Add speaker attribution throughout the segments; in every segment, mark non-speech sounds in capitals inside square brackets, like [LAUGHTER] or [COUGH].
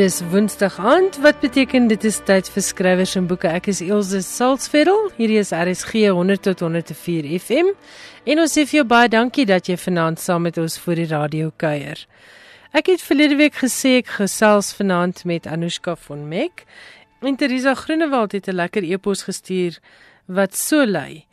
Speaker 1: Dis Woensdag aand, wat beteken dit is tyd vir skrywers en boeke. Ek is Elsje Salzveld. Hierdie is RSG 100 tot 104 FM. En ons sê vir jou baie dankie dat jy vanaand saam met ons vir die radio kuier. Ek het verlede week gesê ek gesels vanaand met Anushka von Meck. En Teresa Groenewald het 'n lekker e-pos gestuur wat so lui: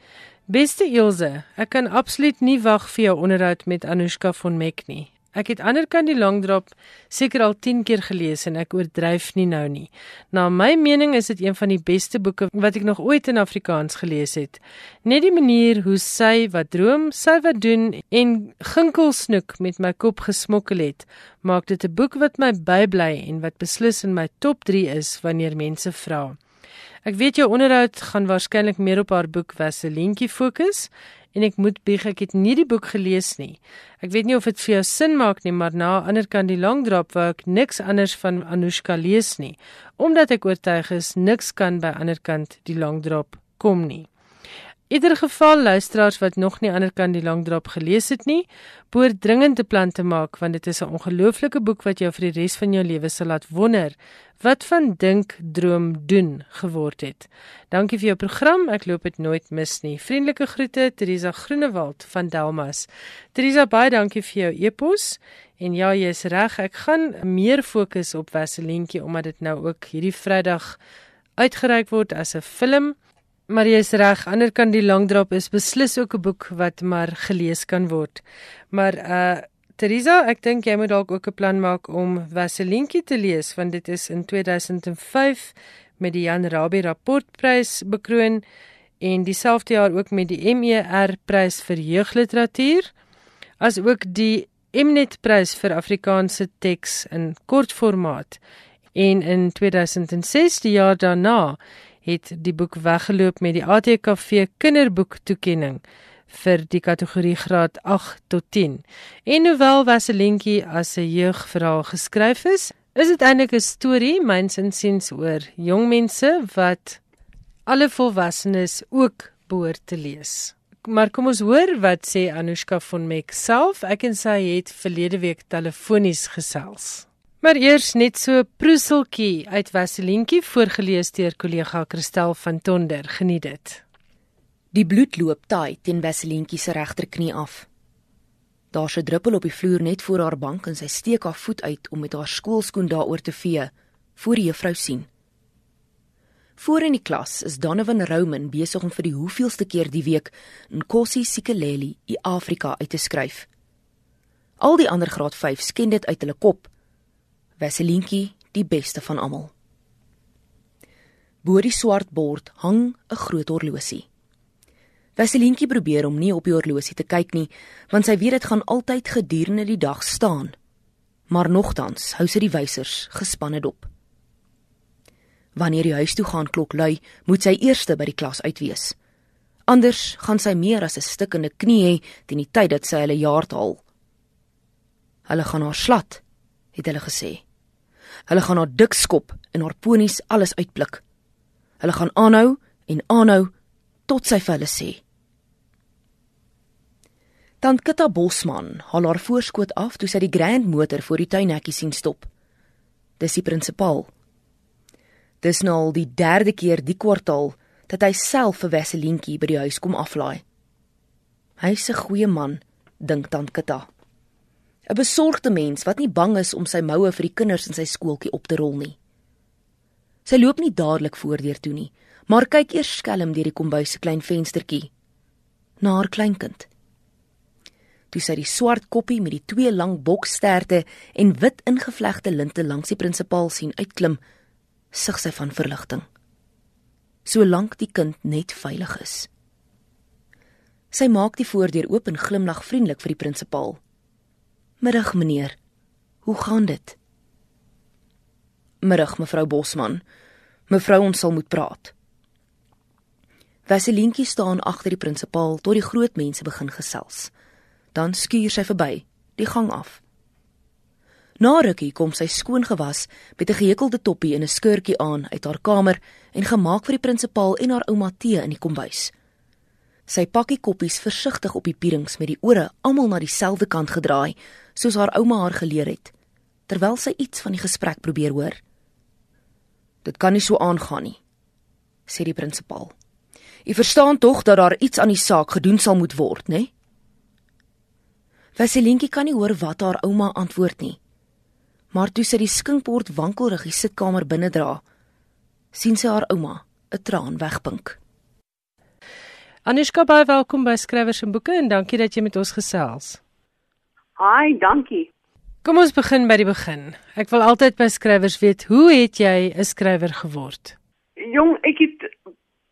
Speaker 1: Beste Elsje, ek kan absoluut nie wag vir jou onderhoud met Anushka von Meck nie. Ek het anderkant die langdrap seker al 10 keer gelees en ek oordryf nie nou nie. Na my mening is dit een van die beste boeke wat ek nog ooit in Afrikaans gelees het. Net die manier hoe sy wat droom, sy wat doen en ginkelsnoek met my kop gesmokkel het, maak dit 'n boek wat my bybly en wat beslis in my top 3 is wanneer mense vra. Ek weet jou onderhoud gaan waarskynlik meer op haar boek Vaselientjie fokus en ek moet bieg ek het nie die boek gelees nie. Ek weet nie of dit vir jou sin maak nie, maar na ander kant die langdrap wou ek niks anders van Anushka lees nie, omdat ek oortuig is niks kan by ander kant die langdrap kom nie. Ieder geval luisteraars wat nog nie ander kan die langdrap gelees het nie, behoort dringend 'n plan te maak want dit is 'n ongelooflike boek wat jou vir die res van jou lewe sal laat wonder wat van dink, droom, doen geword het. Dankie vir jou program. Ek loop dit nooit mis nie. Vriendelike groete Teresa Groenewald van Delmas. Teresa, baie dankie vir jou e-pos. En ja, jy's reg. Ek gaan meer fokus op Vaselientjie omdat dit nou ook hierdie Vrydag uitgereik word as 'n film. Maar jy's reg, ander kan die langdrap is beslis ook 'n boek wat maar gelees kan word. Maar uh Teresa, ek dink jy moet dalk ook 'n plan maak om Vaselientjie te lees want dit is in 2005 met die Jan Rabie rapportprys bekroon en dieselfde jaar ook met die MER prys vir jeugliteratuur as ook die Mnet prys vir Afrikaanse teks in kortformaat en in 2006 die jaar daarna het die boek weggeloop met die ATKV kinderboek toekenning vir die kategorie graad 8 tot 10. En hoewel Vaselientjie as 'n jeugverhaal geskryf is, is dit eintlik 'n storie myns insiens oor jong mense wat alle volwassenes ook behoort te lees. Maar kom ons hoor wat sê Anushka von Meck self. Ek en sy het verlede week telefonies gesels. Maar eers net so proeseltjie uit Vaselientjie voorgeles deur kollega Christel van Tonder. Geniet dit.
Speaker 2: Die bloed loop taai teen Vaselientjie se regterknie af. Daar's 'n druppel op die vloer net voor haar bank en sy steek haar voet uit om met haar skoolskoen daaroor te vee voor die juffrou sien. Voor in die klas is Donovan Roman besig om vir die hoeveelste keer die week Nkosi Sikeleli i Afrika uit te skryf. Al die ander graad 5 ken dit uit hulle kop Vaselientjie, die beste van almal. Bo die swart bord hang 'n groot horlosie. Vaselientjie probeer om nie op die horlosie te kyk nie, want sy weet dit gaan altyd gedurende die dag staan. Maar nogtans hou sy die wysers gespanne dop. Wanneer die huis toe gaan klok lui, moet sy eerste by die klas uit wees. Anders gaan sy meer as 'n stikkende knie hê teen die tyd dat sy hulle jaartal. Hulle gaan haar slat, het hulle gesê. Hulle gaan haar dik skop en haar ponies alles uitblik. Hulle gaan aanhou en aanhou tot sy vir hulle sê. Tant Kitta Bosman haal haar voorskoot af toe sy die grand motor voor die tuinhekkie sien stop. Dis die prinsipaal. Dis nou al die derde keer die kwartaal dat hy self vir Wesselientjie by die huis kom aflaai. Hy's 'n goeie man, dink tant Kitta. 'n besorgde mens wat nie bang is om sy moue vir die kinders in sy skooltjie op te rol nie. Sy loop nie dadelik voordeur toe nie, maar kyk eers skelm deur die kombuis se klein venstertjie na haar kleinkind. Toe sy die swart koppie met die twee lang boksterte en wit ingevlegte linte langs die prinsipaal sien uitklim, sug sy van verligting. Solank die kind net veilig is. Sy maak die voordeur oop en glimlag vriendelik vir die prinsipaal. Middag meneer. Hoe gaan dit? Middag mevrou Bosman. Mevrou ons sal moet praat. Vasilientjie staan agter die prinsipaal tot die groot mense begin gesels. Dan skuur sy verby, die gang af. Na rukkie kom sy skoon gewas met 'n gehekelde toppie en 'n skurkie aan uit haar kamer en gemaak vir die prinsipaal en haar ouma tee in die kombuis. Sy pak die koppies versigtig op die pierings met die ore almal na dieselfde kant gedraai, soos haar ouma haar geleer het. terwyl sy iets van die gesprek probeer hoor. Dit kan nie so aangaan nie, sê die prinsipaal. U verstaan tog dat daar iets aan die saak gedoen sal moet word, né? Vasilientjie kan nie hoor wat haar ouma antwoord nie. Maar toe sy die skinkbord wankelrig die sitkamer binne dra, sien sy haar ouma 'n traan wegpink.
Speaker 1: Anushka, baie welkom by Skrywers en Boeke en dankie dat jy met ons gesels.
Speaker 3: Hi, dankie.
Speaker 1: Kom ons begin by die begin. Ek wil altyd by skrywers weet, hoe het jy 'n skrywer geword?
Speaker 3: Jong, ek het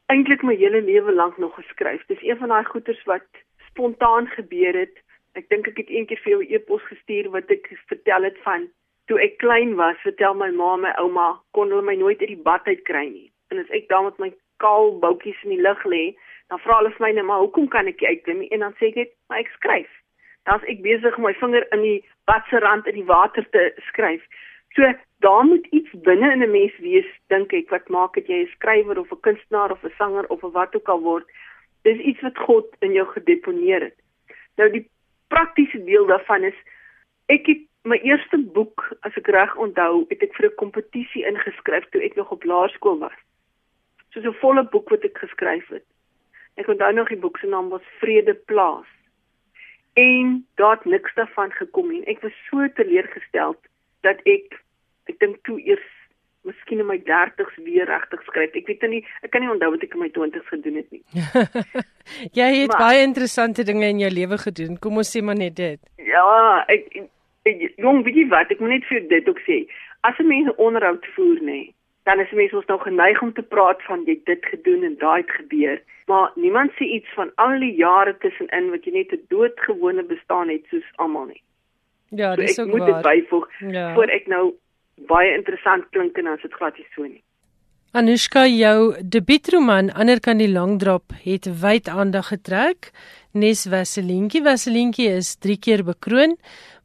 Speaker 3: eintlik my hele lewe lank nog geskryf. Dis een van daai goeters wat spontaan gebeur het. Ek dink ek het eendag vir jou 'n e-pos gestuur wat ek vertel het van toe ek klein was, vertel my ma my ouma kon hulle my nooit uit die bad uit kry nie. En as ek daar met my kaal boutjies in die lug lê, dan vra hulle vir my net maar hoekom kan ek nie uitklim nie? En dan sê ek net, maar ek skryf dan's ek besig om my vinger in die badserand in die water te skryf. So daar moet iets binne in 'n mens wees, dink ek, wat maak dat jy 'n skrywer of 'n kunstenaar of 'n sanger of 'n wat ook al word. Dis iets wat God in jou gedeponeer het. Nou die praktiese deel daarvan is ek het my eerste boek, as ek reg onthou, het ek vir 'n kompetisie ingeskryf toe ek nog op laerskool was. So 'n volle boek wat ek geskryf het. Ek onthou nog die boek se naam was Vrede Plaas en daar het niks daarvan gekom nie. Ek was so teleurgesteld dat ek ek dink toe eers miskien in my 30's weer regtig skryf. Ek weet nie, ek kan nie onthou wat ek in my 20's gedoen het nie. [LAUGHS]
Speaker 1: jy het maar, baie interessante dinge in jou lewe gedoen. Kom ons sê maar net dit.
Speaker 3: Ja, ek, ek jong, weet jy wat? Ek moet net vir dit ook sê. As 'n mens onderhoud voer, nê, dan is mense ons nou geneig om te praat van jy dit gedoen en daai het gebeur, maar niemand sê iets van al die jare tussenin wat jy net 'n doodgewone bestaan het soos almal nie.
Speaker 1: Ja, dis so ook
Speaker 3: waar. Ek moet dit byvoeg ja. voor ek nou baie interessant klink en as dit glad nie so nie.
Speaker 1: Anushka, jou debuutroman Ander kan die langdrap het wyd aandag getrek. Nes Vasilientjie, Vasilientjie is 3 keer bekroon,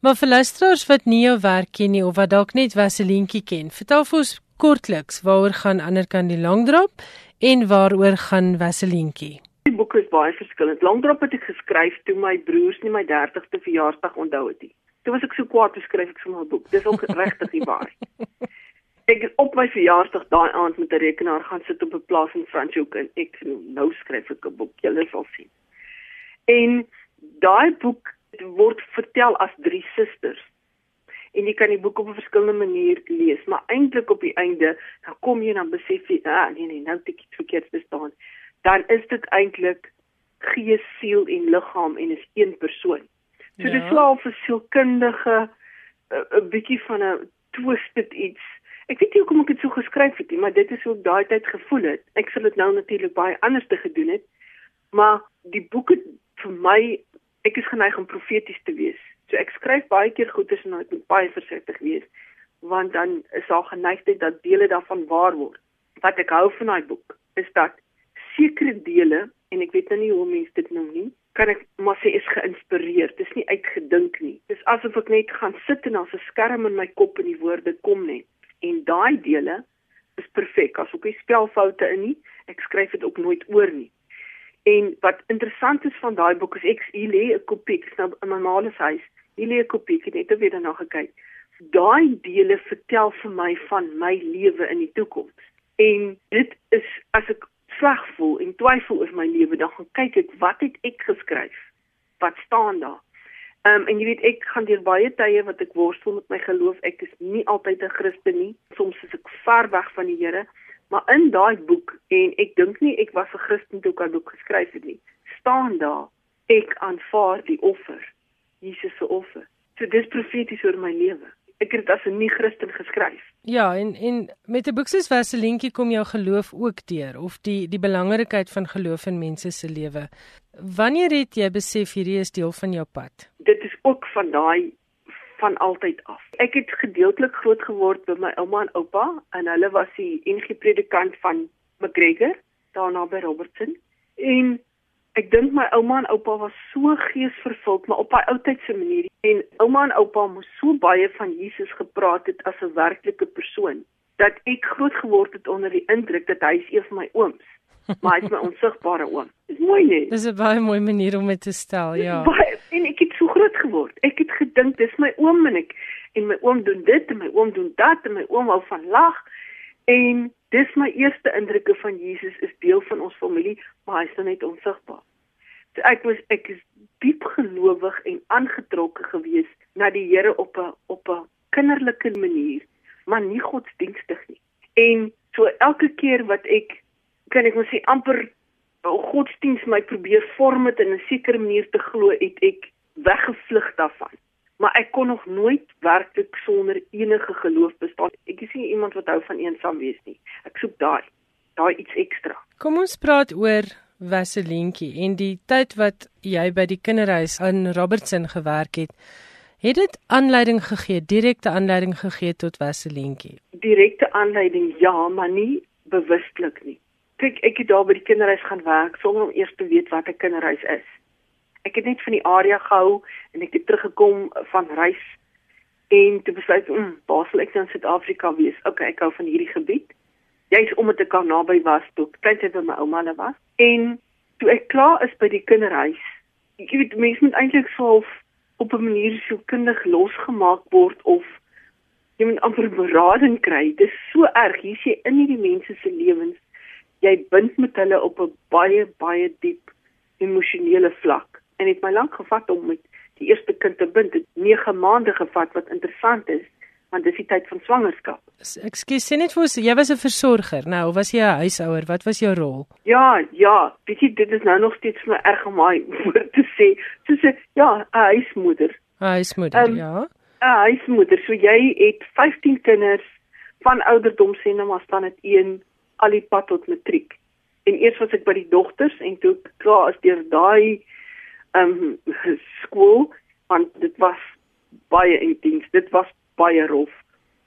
Speaker 1: maar vir luisteraars wat nie jou werk ken nie of wat dalk net Vasilientjie ken, vertel vir ons kortliks waaroor gaan ander kan die langdrap en waaroor gaan Vasilientjie.
Speaker 3: Die boek is baie verskillend. Langdrap het ek geskryf toe my broers nie my 30ste verjaarsdag onthou het nie. Toe was ek so kwaad te skryf ek sommer 'n boek. Dis ook regtig nie waar. [LAUGHS] Ek op my verjaarsdag daai aand met 'n rekenaar gaan sit op 'n plaas in Franschhoek en ek nou skryf ek 'n boek. Julle sal sien. En daai boek word vertel as drie susters en jy kan die boek op 'n verskillende manier lees, maar eintlik op die einde dan kom jy dan besef jy, ah nee nee, nou het ek iets verkeerd verstaan. Dan is dit eintlik gees, siel en liggaam en is een persoon. So ja. dit slaap vir sielkundige 'n bietjie van 'n twisted iets. Ek weet nie hoekom ek dit so geskryf het nie, maar dit is hoe ek daai tyd gevoel het. Ek sal dit nou natuurlik baie anders te gedoen het. Maar die boek het vir my ek is geneig om profeties te wees. So ek skryf baie keer goeders en ek moet baie versigtig wees want dan is daar geneigtheid dat dele daarvan waar word. Wat ek hou van daai boek is dat sekere dele en ek weet nou nie hoe mense dit noem nie, kan ek maar sê is geïnspireer. Dis nie uitgedink nie. Dis asof ek net gaan sit en as 'n skerm in my kop en die woorde kom net. En daai dele is perfek. As ook nie spelfoute in nie. Ek skryf dit ook nooit oor nie. En wat interessant is van daai boek is ek hier lê 'n kopie nou in my ma se huis Hierdie kopie het net weer daarna gekyk. Daai dele vertel vir my van my lewe in die toekoms. En dit is as ek sleg voel en twyfel oor my lewe, dan gaan kyk ek wat het ek geskryf? Wat staan daar? Ehm um, en jy weet ek gaan deur baie tye wat ek worstel met my geloof. Ek is nie altyd 'n Christen nie. Soms is ek ver weg van die Here. Maar in daai boek en ek dink nie ek was 'n Christen toe ek daai boek geskryf het nie. staan daar ek aanvaar die offer. Jesus se offer. So dis profeties oor my lewe. Ek het dit as 'n nie-Christen geskryf.
Speaker 1: Ja, en en met 'n boek soos Vaselientjie kom jou geloof ook deur of die die belangrikheid van geloof in mense se lewe. Wanneer het jy besef hierdie is deel van jou pad?
Speaker 3: Dit is ook van daai van altyd af. Ek het gedeeltelik groot geword by my ouma en oupa en hulle was die NG predikant van McGregor daarna by Robertson. En Ek dink my ouma en oupa was so geesvervuld, maar op 'n ou tydse manier. En ouma en oupa moes so baie van Jesus gepraat het as 'n werklike persoon dat ek groot geword het onder die indruk dat hy is een van my ooms. Maar hy is my [LAUGHS] onsigbare oom. Dis mooi nie.
Speaker 1: Dis 'n baie mooi manier om dit te stel, ja.
Speaker 3: Baie, en ek het so groot geword. Ek het ek dink dis my oom en ek en my oom doen dit en my oom doen dat en my oom hou van lag en dis my eerste indrukke van Jesus is deel van ons familie, maar hy's net onsigbaar. So ek was ek is diep gelowig en aangetrokke gewees na die Here op 'n op 'n kinderlike manier, maar nie godsdienstig nie. En so elke keer wat ek kan ek mos sê amper godsdiens my probeer vorm het in 'n sekere manier te glo het ek weggevlug daarvan maar ek kon nog nooit werklik sonder enige geloof bestaan. Ek is nie iemand wat hou van eensaam wees nie. Ek soek daai daai iets ekstra.
Speaker 1: Kom ons praat oor Vaselientjie en die tyd wat jy by die kinderhuis in Robertson gewerk het. Het dit aanleiding gegee direkte aanleiding gegee tot Vaselientjie
Speaker 3: direkte aanleiding ja maar nie bewustelik nie. Kyk ek het daar by die kinderhuis gaan werk sonder om eers te weet wat 'n kinderhuis is. Ek het net van die area gehou en ek het teruggekom van reis en toe besluit om ek in Suid-Afrika wees. Okay, ek hou van hierdie gebied. Jy's omdat ek kan naby was toe kleintyd by my ouma hulle was. En toe ek klaar is by die kinderhuis, ek weet mense moet eintlik self op 'n manier so kundig losgemaak word of jy moet amper berading kry. Dit is so erg. Hier sien jy in hierdie mense se lewens jy bind met hulle op 'n baie baie diep emosionele vlak en het my lank gevat om met die eerste kind te bind. Dit 9 maande gevat wat interessant is want dis die tyd van swangerskap.
Speaker 1: Ekskuus sê net vir ons jy was 'n versorger. Nou was jy 'n huishouer? Wat was jou rol?
Speaker 3: Ja ja. Weet jy dit is nou nog steeds vir my erg om my [LAUGHS] woord te sê. Soos 'n ja 'n huismoeder.
Speaker 1: 'n huismoeder um, ja.
Speaker 3: 'n huismoeder. So jy het 15 kinders van ouderdom sê nou maar staan dit 1 al die pad tot matriek. En eers was ek by die dogters en toe klaar as deur daai um, [LAUGHS] skool want dit was baie intens. Dit was baie rof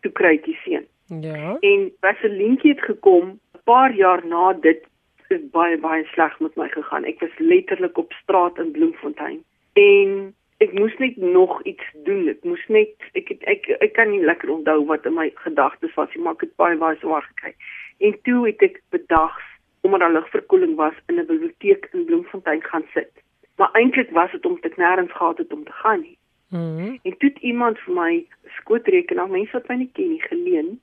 Speaker 3: toe kry ek die seun.
Speaker 1: Ja.
Speaker 3: En Vaselientjie het gekom 'n paar jaar na dit is baie baie sleg met my gegaan. Ek was letterlik op straat in Bloemfontein. En ek moes net nog iets doen. Ek moes net ek het, ek ek kan nie lekker onthou wat in my gedagtes was nie, maar ek het baie baie swaar gekry. En toe het ek bedags omdat daar ligverkoeling was in 'n biblioteek in Bloemfontein gaan sit. Maar eintlik was dit om te nêrens gehad het om te gaan nie.
Speaker 1: Mhm. Mm
Speaker 3: en toe het iemand vir my skootrekenaar, mense wat my nie ken nie, geleen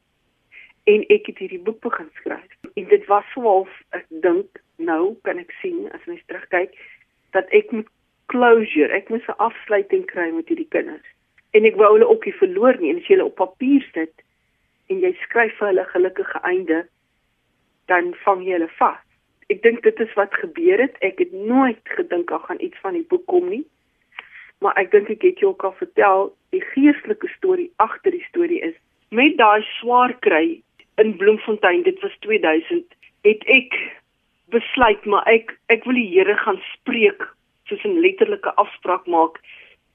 Speaker 3: en ek het hierdie boek begin skryf. En dit was swaalf ek dink nou kan ek sien as mens terugkyk dat ek moet closure, ek moet 'n afsluiting kry met hierdie kinders. En ek wou hulle ook nie verloor nie en as jy hulle op papier sit en jy skryf vir hulle gelukkige einde dan vang jy hulle vas. Ek dink dit is wat gebeur het. Ek het nooit gedink daar gaan iets van die boek kom nie. Maar ek dink ek het jou ook al vertel, die geestelike storie agter die storie is met daai swaar kry in Bloemfontein, dit was 2000, het ek besluit maar ek ek wil die Here gaan spreek soos 'n letterlike afspraak maak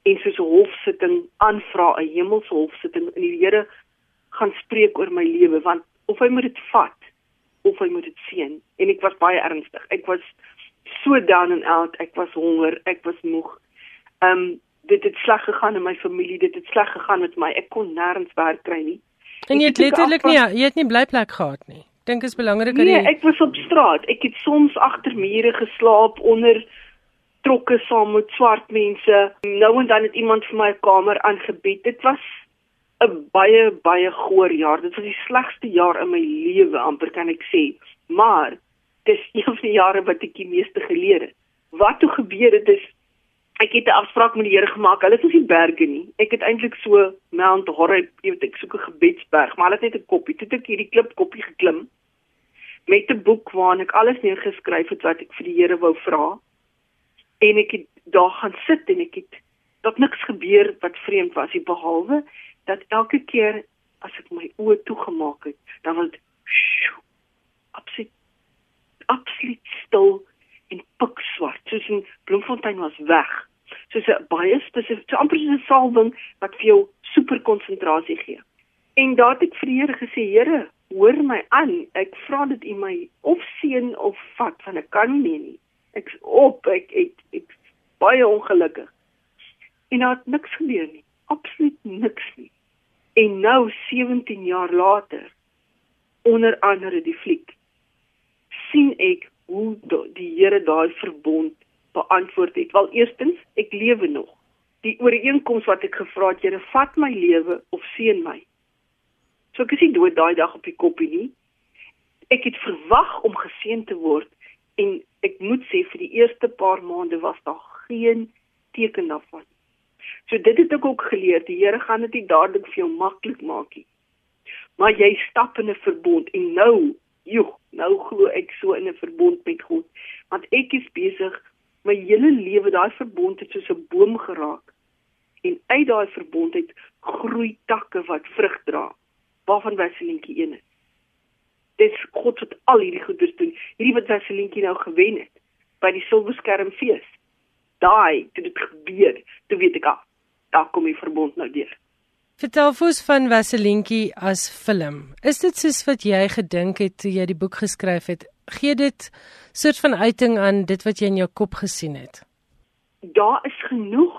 Speaker 3: en soos 'n hofsitting aanvra, 'n hemelse hofsitting in die Here gaan spreek oor my lewe want of hy moet dit vat of hy moet dit sien en ek was baie ernstig. Ek was so down and out. Ek was honger, ek was moeg. Ehm um, dit het sleg gegaan in my familie, dit het sleg gegaan met my. Ek kon nêrens werk kry nie.
Speaker 1: En jy het letterlik nie jy het nie blyplek gehad nie. Dink is belangrik dat
Speaker 3: jy Nee, ek was op straat. Ek het soms agter mure geslaap onder trokke saam met swart mense. Nou en dan het iemand vir my 'n kamer aangebied. Dit was 'n baie baie goeie jaar. Dit was die slegste jaar in my lewe, amper kan ek sê. Maar dis [LAUGHS] een van die jare wat ek die meeste geleer het. Wat toe gebeur het is ek het 'n afspraak met die Here gemaak. Hulle is nie berge nie. Ek het eintlik so Mount Horeb, jy weet ek soek 'n gebedsberg, maar hulle het net 'n koppie. Toe het ek hierdie klip koppie geklim met 'n boek waarin ek alles neergeskryf het wat ek vir die Here wou vra. En ek het daar gaan sit en ek het dat niks gebeur wat vreemd was, behalwe dat elke keer as ek my oë toegemaak het, dan was dit absoluut absoluut stil en pikswart. Soos 'n bloemfontein was weg. Soos 'n baie spesifiek, so amper soos 'n salwing wat vir jou super konsentrasie gee. En daar het ek vir die Here gesê, Here, hoor my aan. Ek vra dit U my of seën of vat, want ek kan nie nie. Ek op, ek, ek, ek baie ongelukkig. En daar het niks gebeur nie. Absoluut niks nie. En nou 17 jaar later onder andere die fliek sien ek hoe die Here daai verbond beantwoord het. Wel eerstens, ek lewe nog. die ooreenkoms wat ek gevra het, Here, vat my lewe of seën my. So ek is nie dood daai dag op die koppie nie. Ek het verwag om geseën te word en ek moet sê vir die eerste paar maande was daar geen teken daarvan. So dit het ek ook geleer, die Here gaan dit nie dadelik vir jou maklik maak nie. Maar jy stap in 'n verbond en nou, joh, nou glo ek so in 'n verbond met God, want ek is besig my hele lewe daai verbond het soos 'n boom geraak. En uit daai verbond het groei takke wat vrug dra, waarvan Weselientjie een is. Dis God wat al hierdie goeders doen. Hierdie wat Weselientjie nou gewen het by die Silverskermfees. Daai, toe dit gebeur, toe weet ek al daar kom die verbond nou deur.
Speaker 1: Vertel ons van Vaselientjie as film. Is dit soos wat jy gedink het toe jy die boek geskryf het? Gee dit soort van uiting aan dit wat jy in jou kop gesien het?
Speaker 3: Daar is genoeg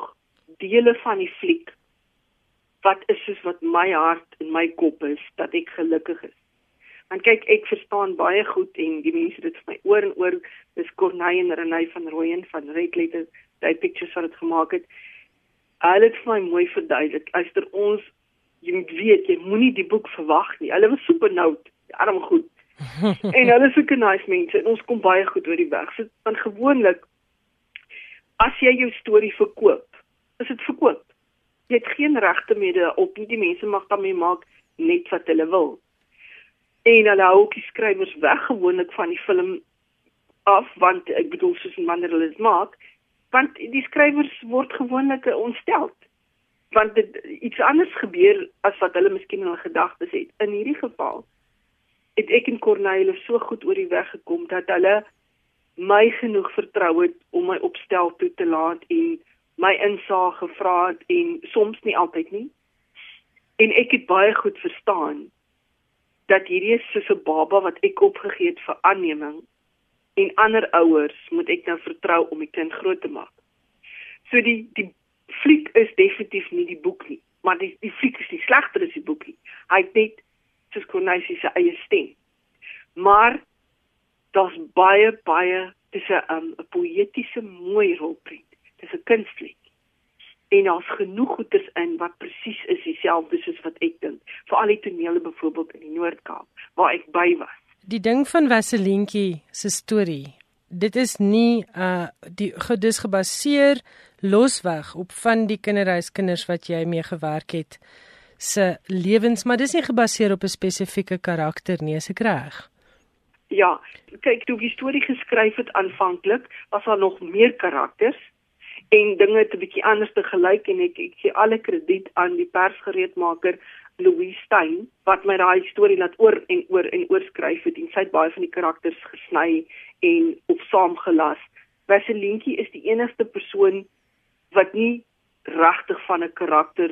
Speaker 3: dele van die fliek wat is soos wat my hart en my kop is dat ek gelukkig is. Want kyk, ek verstaan baie goed en die mense dit vir my oor en oor dis Corneille en Renée van Rooyen van Red Letter, daai pictures wat dit gemaak het hulle het vir my mooi verduidelik. Luister ons jy moet weet jy moenie die boek verwag nie. Hulle was super noud, arm goed. [LAUGHS] en hulle is ook nice mense en ons kom baie goed oor die weg. So dan gewoonlik as jy jou storie verkoop, is dit verkoop. Jy het geen regte mee op nie. Die mense mag daarmee maak net wat hulle wil. En hulle hou ook die skrywers weg gewoonlik van die film af want ek bedoel soos wanneer hulle dit maak, want die skrywers word gewoonlik ontstel want dit iets anders gebeur as wat hulle miskien in hulle gedagtes het. In hierdie geval het ek en Corneille so goed oor die weg gekom dat hulle my genoeg vertrou het om my opstel toe te laat en my insaag gevra het en soms nie altyd nie. En ek het baie goed verstaan dat hierdie is soos 'n baba wat ek opgegee het vir aanneming en ander ouers moet ek nou vertrou om die kind groot te maak. So die die fliek is definitief nie die boek nie, maar die die fliek is nie slegter as die boek nie. Hy het net soos Corneille se eie stem. Maar daar's baie baie dis 'n um, 'n poëtiese mooi rolprent. Dis 'n kunstfliek. En daar's genoeg goeters in wat presies is dieselfde soos wat ek dink. Veral die tonele byvoorbeeld in die Noord-Kaap waar ek by was.
Speaker 1: Die ding van Vaselientjie se storie, dit is nie uh die gedis gebaseer losweg op van die kinderhuiskinders wat jy mee gewerk het se lewens, maar dis nie gebaseer op 'n spesifieke karakter nie, is ek reg?
Speaker 3: Ja, kyk, toe die storie geskryf het aanvanklik, was daar nog meer karakters en dinge het 'n bietjie anders te gelyk en ek ek gee alle krediet aan die persgereedmaker Louise Stein wat my daai storie laat oor en oor en oor skryf het en sy het baie van die karakters gesny en op saamgelas. Vaselientjie is die enigste persoon wat nie regtig van 'n karakter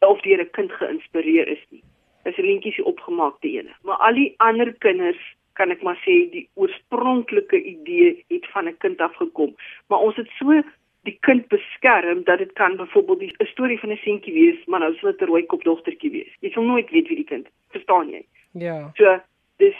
Speaker 3: of deur 'n kind geïnspireer is nie. Vaselientjie is die opgemaakte ene. Maar al die ander kinders kan ek maar sê die oorspronklike idee het van 'n kind afgekom. Maar ons het so die kind beskerm dat dit kan byvoorbeeld 'n storie van 'n seentjie wees, maar nou sal dit 'n rooi kop dogtertjie wees. Jy sal nooit weet wie die kind, verstaan jy?
Speaker 1: Ja.
Speaker 3: So dis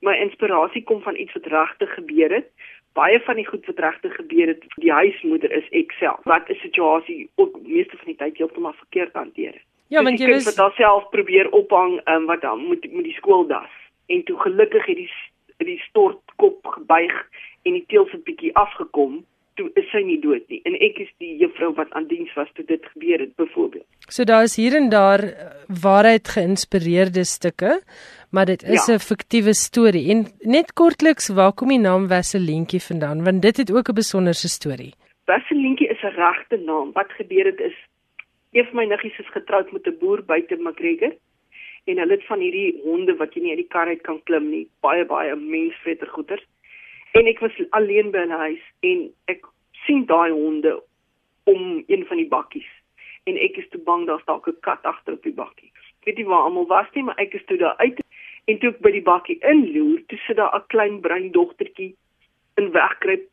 Speaker 3: my inspirasie kom van iets wat regtig gebeur het. Baie van die goed wat regtig gebeur het, die huismoeder is ek self. Wat 'n situasie ook meeste van die tyd heeltemal verkeerd hanteer.
Speaker 1: Ja, want jy
Speaker 3: weet wat self probeer ophang um, wat dan moet met die skooldas. En toe gelukkig het die die stortkop gebuig en die teels 'n bietjie afgekom toe is sy nie dood nie en ek is die juffrou wat aan diens was toe dit gebeur het byvoorbeeld.
Speaker 1: So daar is hier en daar eh, waarheid geïnspireerde stukke, maar dit is 'n ja. fiktiewe storie en net kortliks waar kom die naam Wesselientjie vandaan want dit het ook 'n besonderse storie.
Speaker 3: Wesselientjie is 'n regte naam. Wat gebeur het is een van my niggies is getroud met 'n boer buite McGregor en hulle het van hierdie honde wat jy nie uit die kar uit kan klim nie, baie baie mensvetter goeters en ek was alleen by 'n huis en ek sien daai honde om een van die bakkies en ek is te bang daar's dalk 'n kat agter op die bakkie. Ek weet nie waar almal was nie, maar ek is toe daar uit en toe ek by die bakkie inloer, toe sit daar 'n klein bruin dogtertjie in wegkruip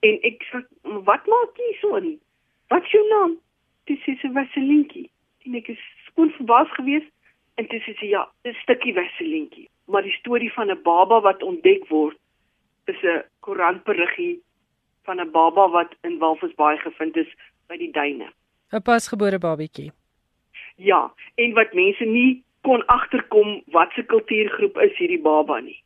Speaker 3: en ek sê wat maak jy so in? Wat jou naam? Dis is 'n Vaselientjie. En ek is skoon verbaas geweest en dis is ja, 'n stukkie Vaselientjie. Maar die storie van 'n baba wat ontdek word is 'n koerantberiggie van 'n baba wat in Walvisbaai gevind is by die duine.
Speaker 1: 'n pasgebore babatjie.
Speaker 3: Ja, en wat mense nie kon agterkom wat se kultuurgroep is hierdie baba nie.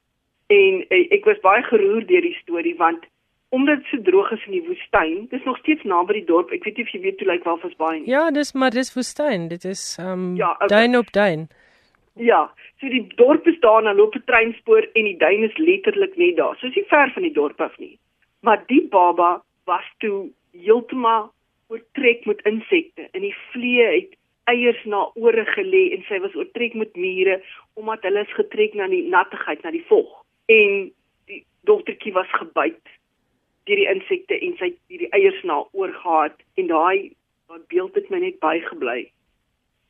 Speaker 3: En eh, ek was baie geroer deur die storie want omdat dit so droog is in die woestyn, dis nog steeds naby die dorp. Ek weet nie of jy weet hoe lyk Walvisbaai nie.
Speaker 1: Ja, dis maar dis woestyn. Dit is ehm um,
Speaker 3: Ja, okay.
Speaker 1: duin op duin.
Speaker 3: Ja, so die dorp is daar, dan loop 'n treinspoor en die duin is letterlik net daar. So is nie ver van die dorp af nie. Maar die baba was toe heeltemal oortrek met insekte en die vliee het eiers na ore gelê en sy was oortrek met mure omdat hulle is getrek na die nattigheid, na die vog. En die dogtertjie was gebyt deur die insekte en sy het hierdie eiers na oor gehad en daai daai beeld het my net bygebly.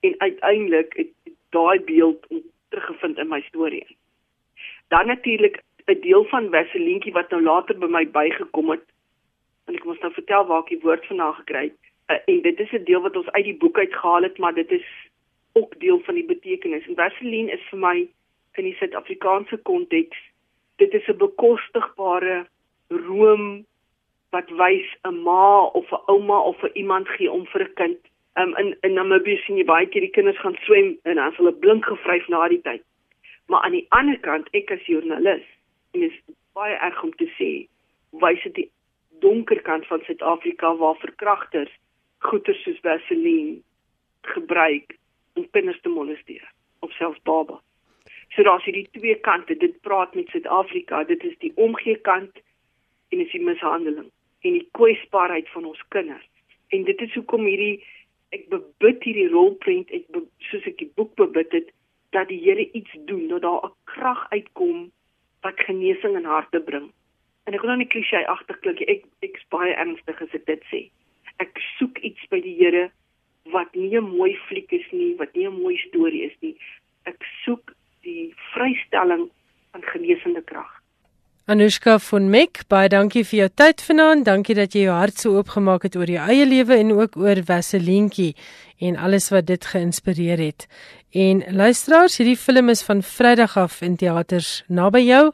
Speaker 3: En uiteindelik het daai beeld teruggevind in my storie. Dan natuurlik 'n deel van Vaselientjie wat nou later by my bygekom het. En ek moet nou vertel waar ek die woord vandaan gekry het. Uh, en dit is 'n deel wat ons uit die boek uitgehaal het, maar dit is ook deel van die betekenis. En Vaseline is vir my in die Suid-Afrikaanse konteks, dit is 'n bekostigbare room wat wys 'n ma of 'n ouma of 'n iemand gee om vir 'n kind. Um, in in Namibië sien jy baie keer die kinders gaan swem en dan hulle blink gevryf na die tyd. Maar aan die ander kant, ek as joernalis, en dit is baie erg om te sê, wys dit die donker kant van Suid-Afrika waar verkragters goeder soos Vaseline gebruik om kinders te molesteer of selfs baba. So daar's hierdie twee kante. Dit praat met Suid-Afrika. Dit is die omgee kant en is die mishandeling en die kwesbaarheid van ons kinders. En dit is hoekom hierdie ek bebid hierdie rolprent ek be, soos ek die boek bebid het dat die Here iets doen, dat daar 'n krag uitkom wat genesing in harte bring. En ek wil nou nie klisjé agtig klink nie. Ek ek's baie ernstig as ek dit sê. Ek soek iets by die Here wat nie 'n mooi fliek is nie, wat nie 'n mooi storie is nie. Ek soek die vrystelling van genesende krag.
Speaker 1: Anushka von Meck, baie dankie vir jou tyd vanaand. Dankie dat jy jou hart so oopgemaak het oor jou eie lewe en ook oor Vaselientjie en alles wat dit geïnspireer het. En luisteraars, hierdie film is van Vrydag af in teaters naby jou.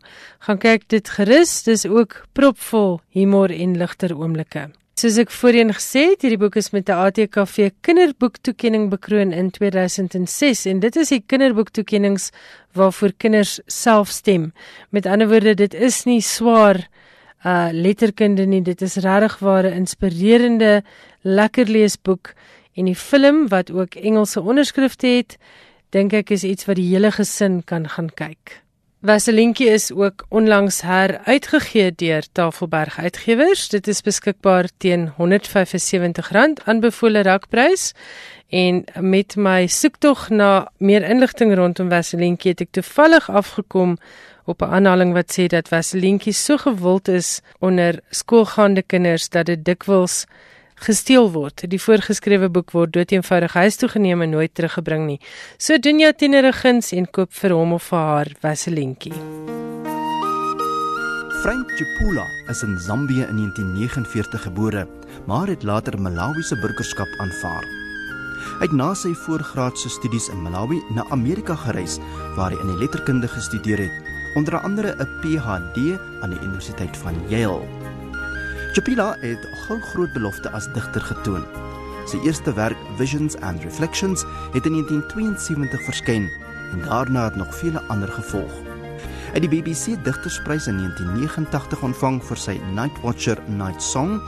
Speaker 1: Gaan kyk dit gerus. Dis ook propvol humor en ligter oomblikke. Soos ek voorheen gesê het, hierdie boek is met 'n ATKV kinderboektoekenning bekroon in 2006 en dit is die kinderboektoekennings waarvoor kinders self stem. Met ander woorde, dit is nie swaar uh letterkunde nie, dit is regtig ware inspirerende lekker leesboek en die film wat ook Engelse onderskrifte het, dink ek is iets wat die hele gesin kan gaan kyk. Vaselientjie is ook onlangs heruitgegee deur Tafelberg Uitgewers. Dit is beskikbaar teen R175 aanbevole rakprys. En met my soektog na meer inligting rondom Vaselientjie het ek toevallig afgekom op 'n aanhaling wat sê dat Vaselientjie so gewild is onder skoolgaande kinders dat dit dikwels gesteel word. Die voorgeskrewe boek word doeteenvoudig huis toe geneem en nooit teruggebring nie. So doen jou tienere guns en koop vir hom of vir haar Vaselientjie.
Speaker 4: Frank Chipula is in Zambië in 1949 gebore, maar het later Malawi se burgerskap aanvaar. Hy het na sy voorgraadse studies in Malawi na Amerika gereis waar hy in die letterkunde gestudeer het, onder andere 'n PhD aan die Universiteit van Yale. Chipula het gou groot belofte as digter getoon. Sy eerste werk, Visions and Reflections, het in 1972 verskyn en daarna het nog vele ander gevolg. Hy het die BBC Digtersprys in 1989 ontvang vir sy Night Watcher Night Song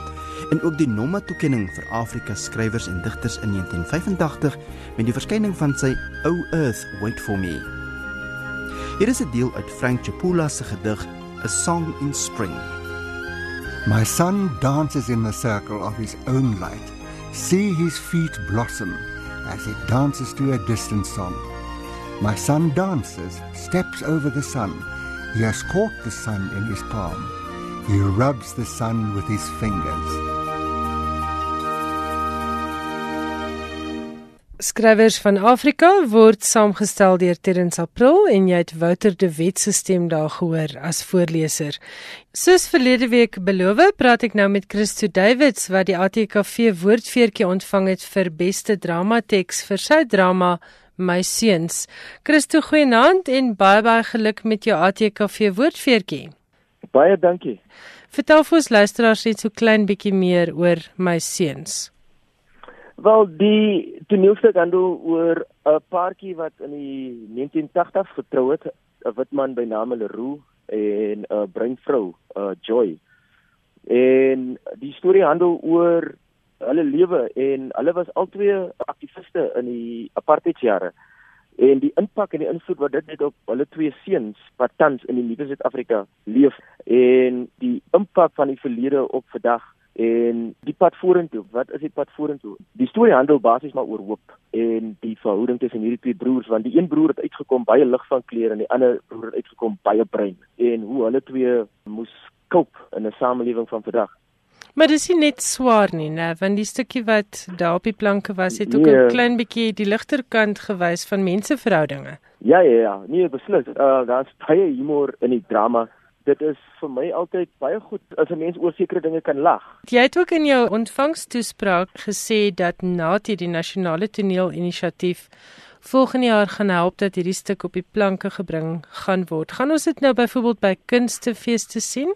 Speaker 4: en ook die Nomma toekenning vir Afrika skrywers en digters in 1985 met die verskyning van sy O Earth Wait for Me. Hier is 'n deel uit Frank Chipula se gedig A Song in Spring.
Speaker 5: My son dances in the circle of his own light. See his feet blossom as he dances to a distant song. My son dances, steps over the sun. He has caught the sun in his palm. He rubs the sun with his fingers.
Speaker 1: Skrywers van Afrika word saamgestel deur Terrence April en jy het Wouter de Wet se stem daar gehoor as voorleser. Soos verlede week beloof, praat ek nou met Christo Davids wat die ATKV woordfeertjie ontvang het vir beste dramateks vir sy drama My seuns. Christo, goeienaand en baie baie geluk met jou ATKV woordfeertjie.
Speaker 6: Baie dankie.
Speaker 1: Vertel vir ons luisteraars net so klein bietjie meer oor My seuns.
Speaker 6: Wel die toneelstuk handel oor 'n paartjie wat in die 1980s getrou het, 'n wit man by naam Leroux en 'n bruin vrou, 'n Joy. En die storie handel oor hulle lewe en hulle was albei aktiviste in die apartheidjare en die impak en die invloed wat dit het op hulle twee seuns wat tans in die nuwe Suid-Afrika leef en die impak van die verlede op vandag en die pad vorentoe wat is die pad vorentoe die storie handel basies maar oor hoop en die verhouding tussen hierdie twee broers want die een broer het uitgekom baie lig van kleur en die ander broer het uitgekom baie bruin en hoe hulle twee moes koop in 'n samelewing van vandag
Speaker 1: Maar dis nie net swaar nie, né, want die stukkie wat daar op die planke was, het ook 'n nee. klein bietjie die ligter kant gewys van menseverhoudinge.
Speaker 6: Ja, ja, ja, nee, beslis. Uh daar's baie humor in die drama. Dit is vir my altyd baie goed as 'n mens oor sekere dinge kan lag.
Speaker 1: Jy het ook in jou ontvangstoespraak gesê dat NATI die nasionale toneelinisiatief volgende jaar gaan help dat hierdie stuk op die planke gebring gaan word. Gaan ons dit nou byvoorbeeld by kunstefeeste sien?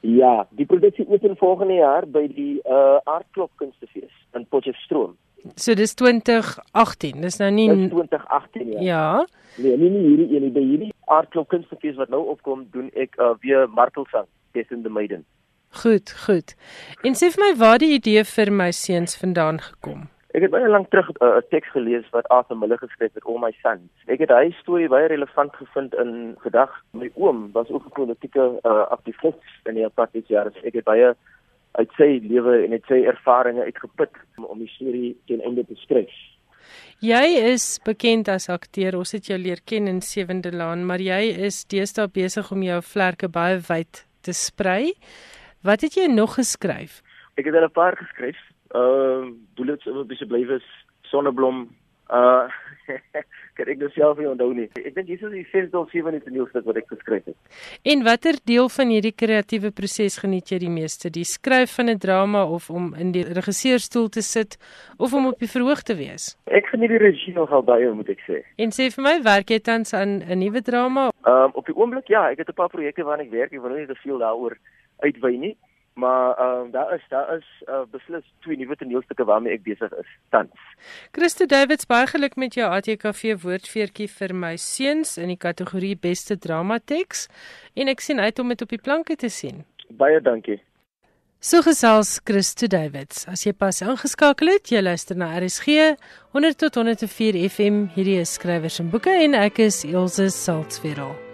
Speaker 6: Ja, die produksie open volgende jaar by die uh Aardklop Kunstefees in Potchefstroom.
Speaker 1: So dis 2018. Dis nou nie
Speaker 6: dis 2018 ja.
Speaker 1: Ja.
Speaker 6: Nee, nie nie hierdie een nie, by hierdie Aardklop Kunstefees wat nou opkom, doen ek uh weer martelsang, Tessende Maiden.
Speaker 1: Goed, goed. En sê vir my waar die idee vir my seuns vandaan gekom?
Speaker 6: Ek het baie lank terug uh, 'n uh, teks gelees wat Arthur Miller geskryf het oor my son. Ek het hy storie baie relevant gevind in gedag. My oom was ook 'n politieke uh, aktivis in die apartheid jare. Ek het baie uit sy lewe en uit sy ervarings uitgeput om, om die storie teen einde te skryf.
Speaker 1: Jy is bekend as akteur. Ons het jou leer ken in Sewende Laan, maar jy is deesdae besig om jou vlerke baie wyd te sprei. Wat het jy nog geskryf?
Speaker 6: Ek het 'n paar geskryf uh bullets wat bes bly is sonneblom uh [LAUGHS] kan ek dit self nie onthou nie. Ek dink hier is die sesde of sewende toneelstuk wat ek geskryf het.
Speaker 1: En watter deel van hierdie kreatiewe proses geniet jy die meeste? Die skryf van 'n drama of om in die regisseurstoel te sit of om op die verhoog te wees?
Speaker 6: Ek geniet die regie nogal baie moet ek sê.
Speaker 1: En sê vir my werk jy tans aan 'n nuwe drama?
Speaker 6: Um op die oomblik ja ek het 'n paar projekte waaraan ek werk. Ek wil nie te veel daaroor uitwy nie maar ehm uh, daar is daar is uh, beslis twee nuwe toneelstukke waarmee ek besig is tans.
Speaker 1: Christo Davids baie geluk met jou ATKV woordfeertjie vir my seuns in die kategorie beste drama teks en ek sien uit om dit op die planke te sien.
Speaker 6: Baie dankie.
Speaker 1: So gesels Christo Davids. As jy pas ingeskakel het, jy luister na RSG 100 tot 104 FM. Hierdie is skrywers en boeke en ek is Elsje Saltzveld.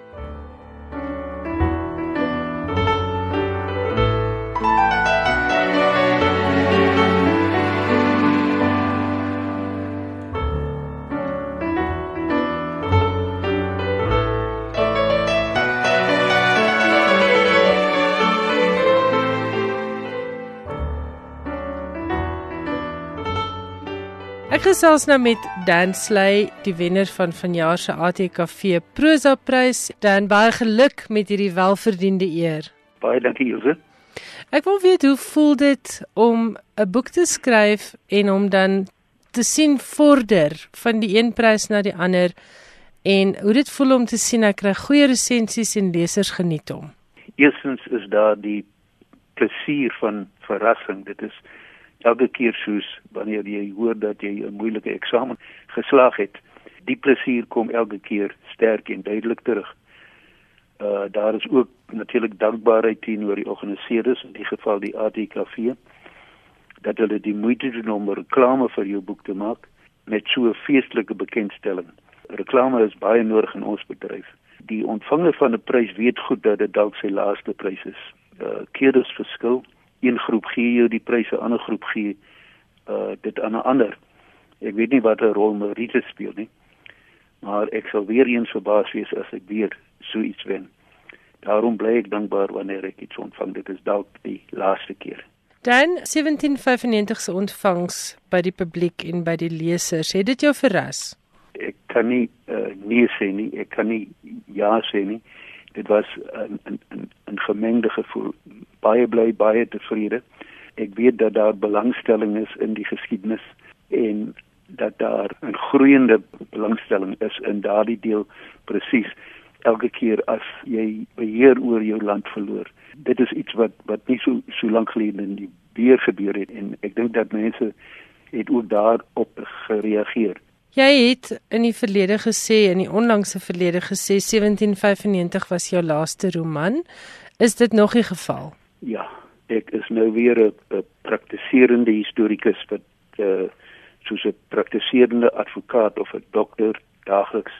Speaker 1: Gesels nou met Dan Sley, die wenner van vanjaar se ATKV Prosa Prys. Dan baie geluk met hierdie welverdiende eer.
Speaker 7: Baie dankie, Jose.
Speaker 1: Ek wil weet hoe voel dit om 'n boek te skryf en om dan te sien vorder van die een prys na die ander en hoe dit voel om te sien ek kry goeie resensies en lesers geniet hom.
Speaker 7: Eerstens is daar die plesier van verrassing. Dit is elke keer soos wanneer jy hoor dat jy 'n moeilike eksamen geslaag het, die plesier kom elke keer sterk en duidelik terug. Uh daar is ook natuurlik dankbaarheid teenoor die organiseerders, in die geval die ATKV, dat hulle die moeite doen om reklame vir jou boek te maak met so 'n feestelike bekendstelling. Reklame is baie nodig in ons bedryf. Die ontvanger van 'n prys weet goed dat dit dalk sy laaste prys is. Uh keerders verskil een groep gee jou die prys, 'n ander groep gee uh dit aan 'n ander. Ek weet nie wat 'n rol Marita speel nie. Maar ek sal weer eens verbaas wees as ek weer so iets wen. Daarom bly ek dankbaar wanneer ek iets ontvang. Dit is dalk die laaste keer.
Speaker 1: Dan 1795 se ontvangs by die publiek en by die lesers. Het dit jou verras?
Speaker 7: Ek kan nie uh, nee sê nie. Ek kan nie ja sê nie. Dit was 'n 'n 'n gemengde gevoel baie bly baie tevrede. Ek weet dat daar belangstelling is in die geskiedenis en dat daar 'n groeiende belangstelling is in daardie deel presies elke keer as jy beheer oor jou land verloor. Dit is iets wat wat nie so so lank gelede in die weer gebeur het en ek dink dat mense het ook daarop gereageer.
Speaker 1: Jy het in die verlede gesê in die onlangse verlede gesê 1795 was jou laaste roman. Is dit nog die geval?
Speaker 7: Ja, ek is nou weer 'n praktiserende historikus wat uh, soos 'n praktiserende advokaat of 'n dokter daagliks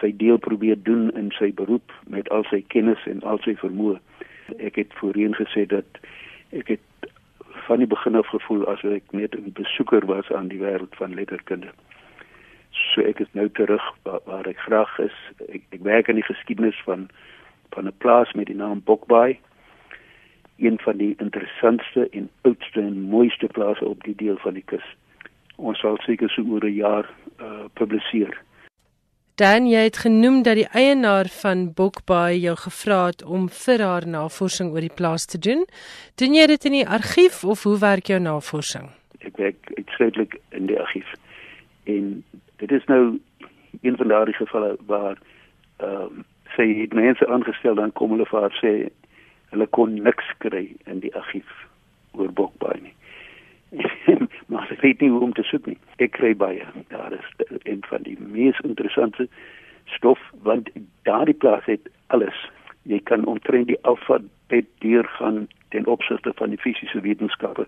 Speaker 7: sy deel probeer doen in sy beroep met al sy kennis en al sy vermoë. Ek het voorheen gesê dat ek het van die begin af gevoel asof ek net 'n besoeker was aan die wêreld van letterkunde. So ek is nou terug waar, waar ek graag is. Ek, ek werk in die geskiedenis van van 'n plaas met die naam Bokbaai. Een van die interessantste en oudste en mooiste plase op die deel van die kus. Ons sal seker so oor 'n jaar uh, publiseer.
Speaker 1: Dan jy het genoem dat die eienaar van Bokbaai jou gevra het om vir haar navorsing oor die plaas te doen. Doen jy dit in die argief of hoe werk jou navorsing?
Speaker 7: Ek werk uitsluitlik in die argief. En dit is nou een van daardie gevalle waar ehm um, sy het mense aangestel dan kom hulle vir haar sê hulle kon niks kry in die argief oor Bokbaai nie. [LAUGHS] maar ek weet nie hoe om te soek nie. Ek kry baie. Daar is een van die mees interessante stof want daardie plaas het alles. Jy kan omtrent die alfabet deurgaan ten opsigte van die fisiese wetenskappe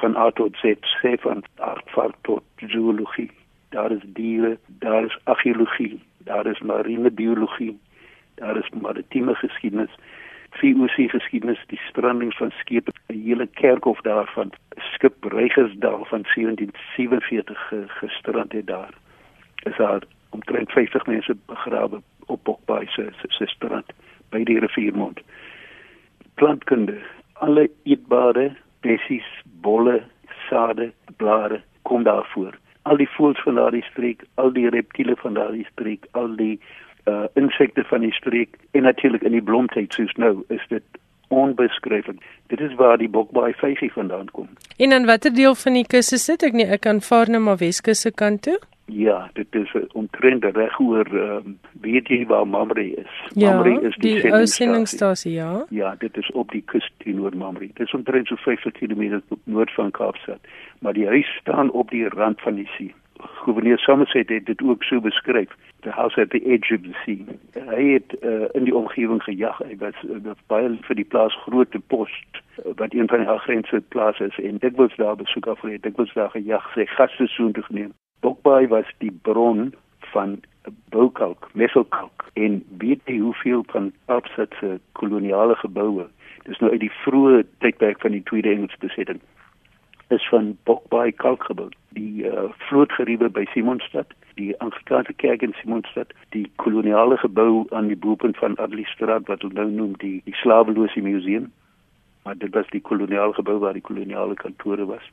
Speaker 7: van A tot Z, sê van aardvaart tot zoologie. Daar is diere, daar is argeologie, daar is marine biologie, daar is maritieme geskiedenis VOC geskiedenis, die strandings van skepe, 'n hele kerkhof daarvan, skip Reigersdal van 1747 gestrand het daar. Is daar omtrent 50 mense begrawe op Bokbaai se se strand by die riviermond. Plantkunde, alle eetbare bessies, bolle, sade, blare kom daar voor. Al die voëls van daardie streek, al die reptiele van daardie streek, al die uh insekte van die streek en natuurlik in die blomtyd soos nou is dit onbeskryflik. Dit is waar die bokbaai vygie vandaan kom.
Speaker 1: En in watter deel van die kus is dit? Ek nie ek kan vaar na maar Weskus se kant toe.
Speaker 7: Ja, dit is omtrent reg oor ehm um, weet jy waar Mamre is?
Speaker 1: Ja,
Speaker 7: Mamre is
Speaker 1: die, die sendingstasie, ja.
Speaker 7: Ja, dit is op die kus teenoor Mamre. Dit is omtrent so 50 km noord van Kaapstad, maar die huis staan op die rand van die see gouverneur Somerset het dit ook so beskryf the house at the edge of the sea. Hy het uh, in die omgewing gejag. Hy was uh, baie vir die plaas groote post uh, wat een van die agrense plase is. En dit was daar besoek af het dit was daar gejag. Sy gaste soen te geneem. Bokbaai was die bron van boukalk meselkalk en weet jy hoeveel van opsetse koloniale geboue? Dis nou uit die vroeë tydperk van die tweede Engelse besetting is van Bokbaai kalk gebou. Die uh, vlootgeriewe by Simonstad, die Anglikaanse kerk in Simonstad, die koloniale gebou aan die boepunt van Adlistraat wat hulle nou noem die die slawelose museum. Maar dit was die koloniale gebou waar die koloniale kantore was.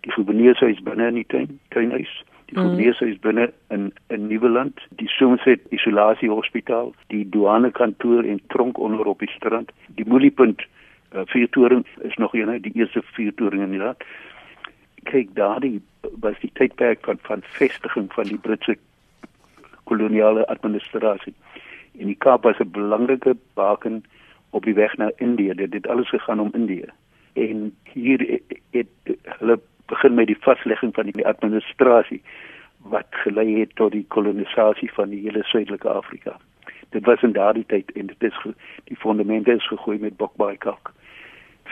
Speaker 7: Die gouverneurshuis binne in die tuin, tuinhuis. Die mm. gouverneurshuis binne in in Nieuweland, die Somerset Isolasie Hospitaal, die douane kantoor en tronk onder op die strand, die moliepunt uh, vuurtoring is nog een die eerste vuurtoring in die land kyk daardie was die tydperk van van vestiging van die Britse koloniale administrasie. En die Kaap was 'n belangrike baken op die weg na Indië. Dit het alles gegaan om Indië. En hier het hulle begin met die vaslegging van die administrasie wat gelei het tot die kolonisasie van die hele suidelike Afrika. Dit was in daardie tyd en dit is die fondamente is gegooi met Bokbaai kalk.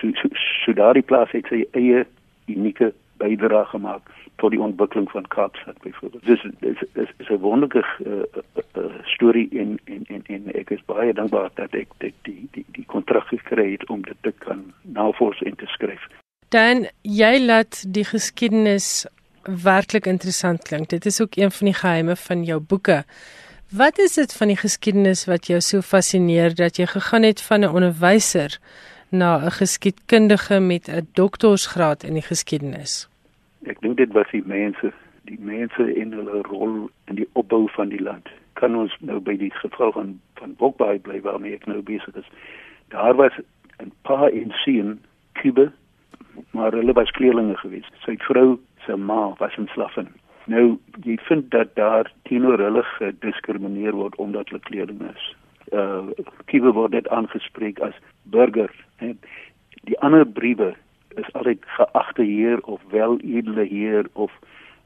Speaker 7: So, so, so daardie plaas het sy eie unieke bydra gemaak tot die ontwikkeling van Kaapstad byvoorbeeld. Dis dis is, is 'n wonderlike uh, uh, uh, storie en, en en en ek is baie dankbaar dat ek dit die die die kontrak gekry het om dit te kan navors en te skryf.
Speaker 1: Dan jy laat die geskiedenis werklik interessant klink. Dit is ook een van die geheime van jou boeke. Wat is dit van die geskiedenis wat jou so fascineer dat jy gegaan het van 'n onderwyser na 'n geskiedkundige met 'n doktorsgraad in die geskiedenis?
Speaker 7: Ek dink dit was die mense, die mense in hulle rol in die opbou van die land. Kan ons nou by die geval van van Bokbaai bly waarmee ek nou besig is. Daar was 'n paar in sien Kuba, maar hulle was kleerlinge geweest. Sy vrou se ma was 'n slaffen. Nou, jy vind dat daar teenoor hulle gediskrimineer word omdat hulle kleerling is uh Kiewe word dit aangespreek as burger en die ander briewe is altyd geagte heer of weledele heer of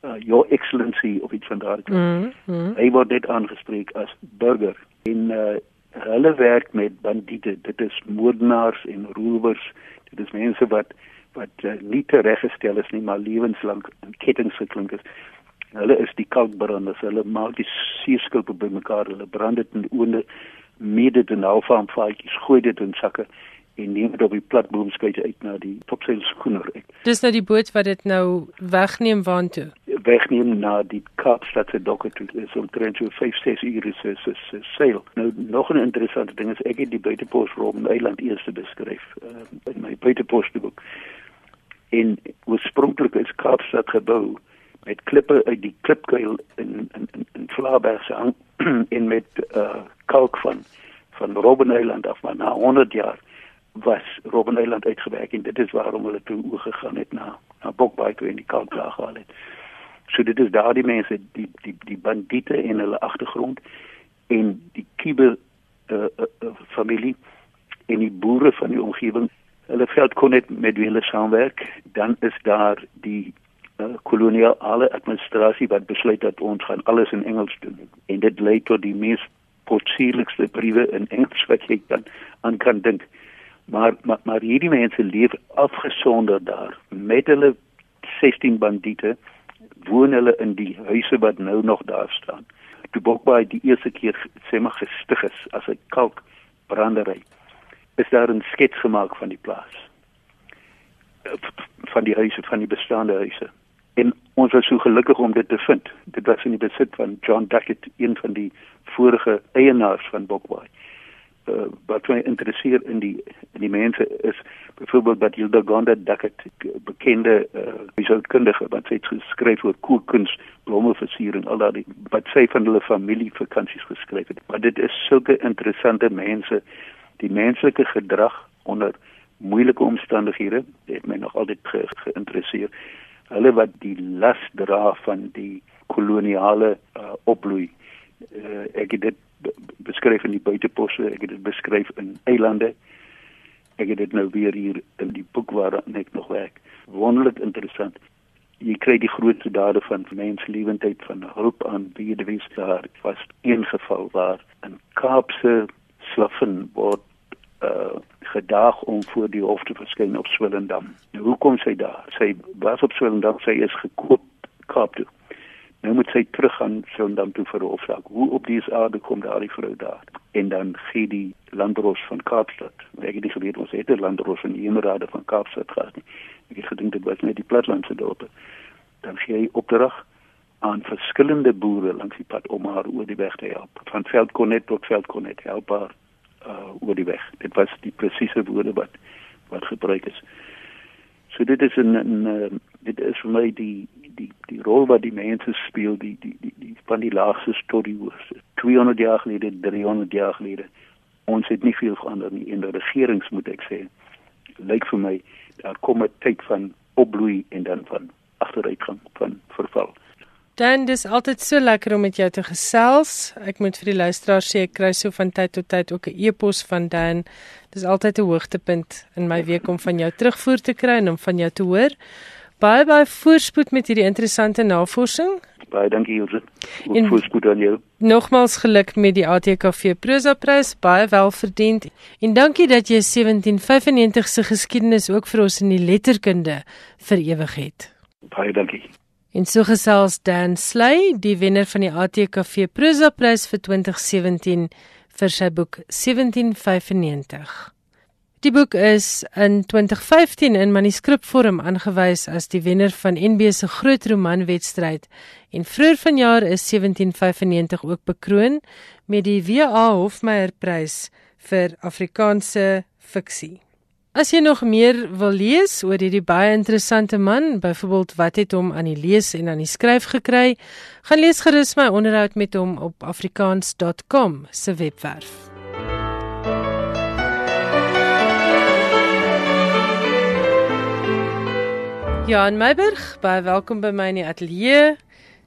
Speaker 7: uh, your excellency of iets van daardie kant. Mm -hmm. Hy word dit aangespreek as burger en uh, hulle werk met bandiete. Dit is moordenaars en rowers. Dit is mense wat wat uh, nie tereggestel is nie, maar lewenslank in kettinge geklink is. Hulle is die kalkbranders. Hulle maak die suurskulpe bymekaar. Hulle brand dit in oonde mede in alfaam faadjies, gooi dit in sakke en neem dit op die platboomskuit uit na die topseil skoener.
Speaker 1: Dis nou die boot wat dit nou wegneem waantoe.
Speaker 7: Wegneem na die Kaapstad se dokke toe. Dis omtrent so 5 6 ure se se se seil. Nou nog 'n interessante ding is ek het die buitepos Robben Eiland eers beskryf uh, in my buitepos boek. En oorspronklik is Kaapstad gebou met klippe uit die klipkuil in in in, in Vlaaberg se hang [CLEARS THROAT] en met uh kalk van van Robben Eiland af maar na 100 jaar was Robben Eiland uitgewerk en dit is waarom hulle toe oorgegaan het na na Bokbaai toe in die kalklaag gehaal het. So dit is daardie mense die die die bandiete in hulle agtergrond en die Kibe uh, uh, uh, familie en die boere van die omgewing. Hulle veld kon net met hulle saamwerk. Dan is daar die uh, koloniale administrasie wat besluit dat ons gaan alles in Engels doen en dit lei tot die mees potsierlikste briewe in Engels wat jy dan aan kan dink maar maar, maar hierdie mense leef afgesonder daar. Met hulle 16 bandiete woon hulle in die huise wat nou nog daar staan. Toe Bokbaai die eerste keer sê maar gestig is as 'n kalkbrandery. Is daar 'n skets gemaak van die plaas van die huise van die bestaande huise. En ons was so gelukkig om dit te vind. Dit was in die besit van John Duckett een van die vorige eienaars van Bokbaai uh, wat my interesseer in die in die mense is byvoorbeeld dat Hilda Gonda Duckett bekende wisselkundige uh, wat sy geskryf oor kookkuns, blommeversiering, al daardie wat sy van hulle familie vakansies geskryf het. Maar dit is sulke interessante mense, die menslike gedrag onder moeilike omstandighede, het my nog altyd ge geïnteresseer. Hulle wat die las dra van die koloniale uh, opbloei. Uh, ek het dit beskryf in die buiteposse, ek het dit beskryf in eilande. Ek het dit nou weer hier in die boek waar ek nog werk. Wonderlik interessant. Jy kry die grootste dade van menslewendheid van hulp aan dit is daar was een geval waar 'n Kaapse slaffen word uh gedag om voor die hof te verskyn op Swellendam. Nou hoekom sy daar? Sy was op Swellendam, sy is gekoop Kaap toe. Nou moet sy terug gaan Sondam toe vir hofsaak. Hoe op die aarde kom daardie vrou daar? En dan gee die landros van Kaapstad. Ek het nie geweet ons het 'n landros van die Emerade van Kaapstad gehad nie. Ek het gedink dit was net die platlandse dorpe. Dan gee hy opdrag aan verskillende boere langs die pad om haar oor die weg te help. Van Veldkonet tot Veldkonet help haar uh, oor die weg. Dit was die presiese woorde wat wat gebruik is. So dit is 'n 'n dit is vir my die die die rol wat die mense speel die die die, die van die laagste storie hoors 200 jaar gelede 300 jaar gelede ons het nie veel verander nie en die regerings moet ek sê lyk vir my daar kom 'n tyd van opbloei en dan van agteruitgang van verval
Speaker 1: Dan dis altyd so lekker om met jou te gesels. Ek moet vir die luisteraars sê ek kry so van tyd tot tyd ook 'n e-pos van Dan. Dis altyd 'n hoogtepunt in my week om van jou terugvoer te kry en om van jou te hoor. Baie baie voorspoed met hierdie interessante navorsing.
Speaker 7: Baie dankie Ilse. En voorspoed aan jou.
Speaker 1: Nogmaals geluk met die ATKV Prosa Prys, baie welverdiend. En dankie dat jy 1795 se geskiedenis ook vir ons in die letterkunde vir ewig het.
Speaker 7: Baie dankie.
Speaker 1: En so gesels Dan Sley, die wenner van die ATKV Prosa Prys vir 2017 vir sy boek 1795. Die boek is in 2015 in manuskripvorm aangewys as die wenner van NB se groot romanwedstryd en vroeër vanjaar is 1795 ook bekroon met die WA Hofmeyer Prys vir Afrikaanse fiksie. As jy nog meer wil lees oor hierdie baie interessante man, byvoorbeeld wat het hom aan die lees en aan die skryf gekry, gaan lees gerus my onderhoud met hom op afrikaans.com se webwerf. Ja, in Meiburg, baie welkom by my in die ateljee.